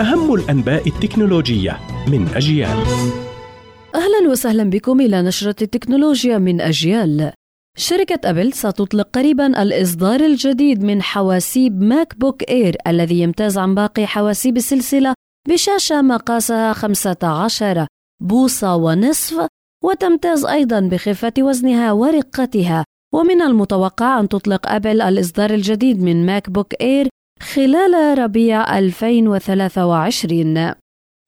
أهم الأنباء التكنولوجية من أجيال. أهلا وسهلا بكم إلى نشرة التكنولوجيا من أجيال. شركة أبل ستطلق قريبا الإصدار الجديد من حواسيب ماك بوك إير الذي يمتاز عن باقي حواسيب السلسلة بشاشة مقاسها 15 بوصة ونصف وتمتاز أيضا بخفة وزنها ورقتها. ومن المتوقع أن تطلق أبل الإصدار الجديد من ماك بوك إير خلال ربيع 2023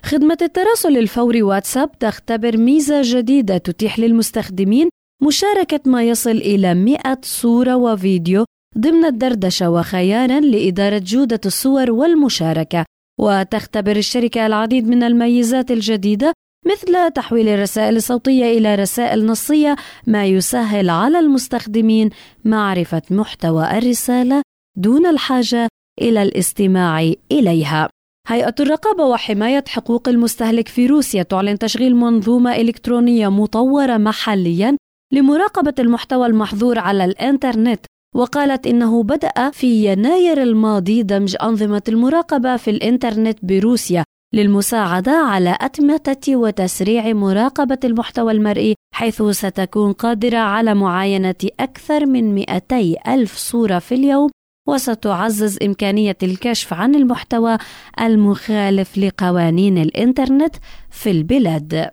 خدمة التراسل الفوري واتساب تختبر ميزة جديدة تتيح للمستخدمين مشاركة ما يصل إلى 100 صورة وفيديو ضمن الدردشة وخيارا لإدارة جودة الصور والمشاركة. وتختبر الشركة العديد من الميزات الجديدة مثل تحويل الرسائل الصوتية إلى رسائل نصية ما يسهل على المستخدمين معرفة محتوى الرسالة دون الحاجة إلى الاستماع إليها. هيئة الرقابة وحماية حقوق المستهلك في روسيا تعلن تشغيل منظومة إلكترونية مطورة محليا لمراقبة المحتوى المحظور على الإنترنت وقالت إنه بدأ في يناير الماضي دمج أنظمة المراقبة في الإنترنت بروسيا للمساعدة على أتمتة وتسريع مراقبة المحتوى المرئي حيث ستكون قادرة على معاينة أكثر من 200 ألف صورة في اليوم وستعزز إمكانية الكشف عن المحتوى المخالف لقوانين الإنترنت في البلاد.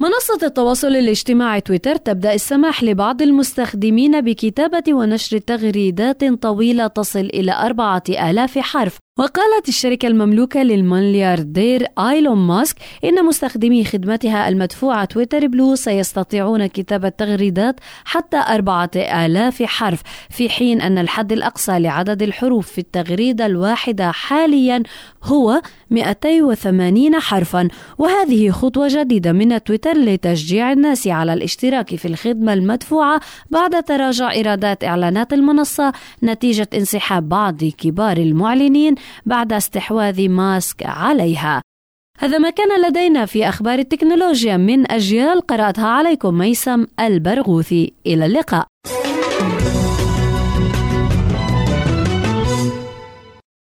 منصة التواصل الاجتماعي تويتر تبدأ السماح لبعض المستخدمين بكتابة ونشر تغريدات طويلة تصل إلى أربعة آلاف حرف وقالت الشركة المملوكة للملياردير آيلون ماسك إن مستخدمي خدمتها المدفوعة تويتر بلو سيستطيعون كتابة تغريدات حتى أربعة آلاف حرف في حين أن الحد الأقصى لعدد الحروف في التغريدة الواحدة حاليا هو 280 حرفا. وهذه خطوة جديدة من تويتر لتشجيع الناس على الاشتراك في الخدمة المدفوعة بعد تراجع إيرادات إعلانات المنصة نتيجة انسحاب بعض كبار المعلنين بعد استحواذ ماسك عليها. هذا ما كان لدينا في أخبار التكنولوجيا من أجيال. قرأتها عليكم ميسم البرغوثي. إلى اللقاء.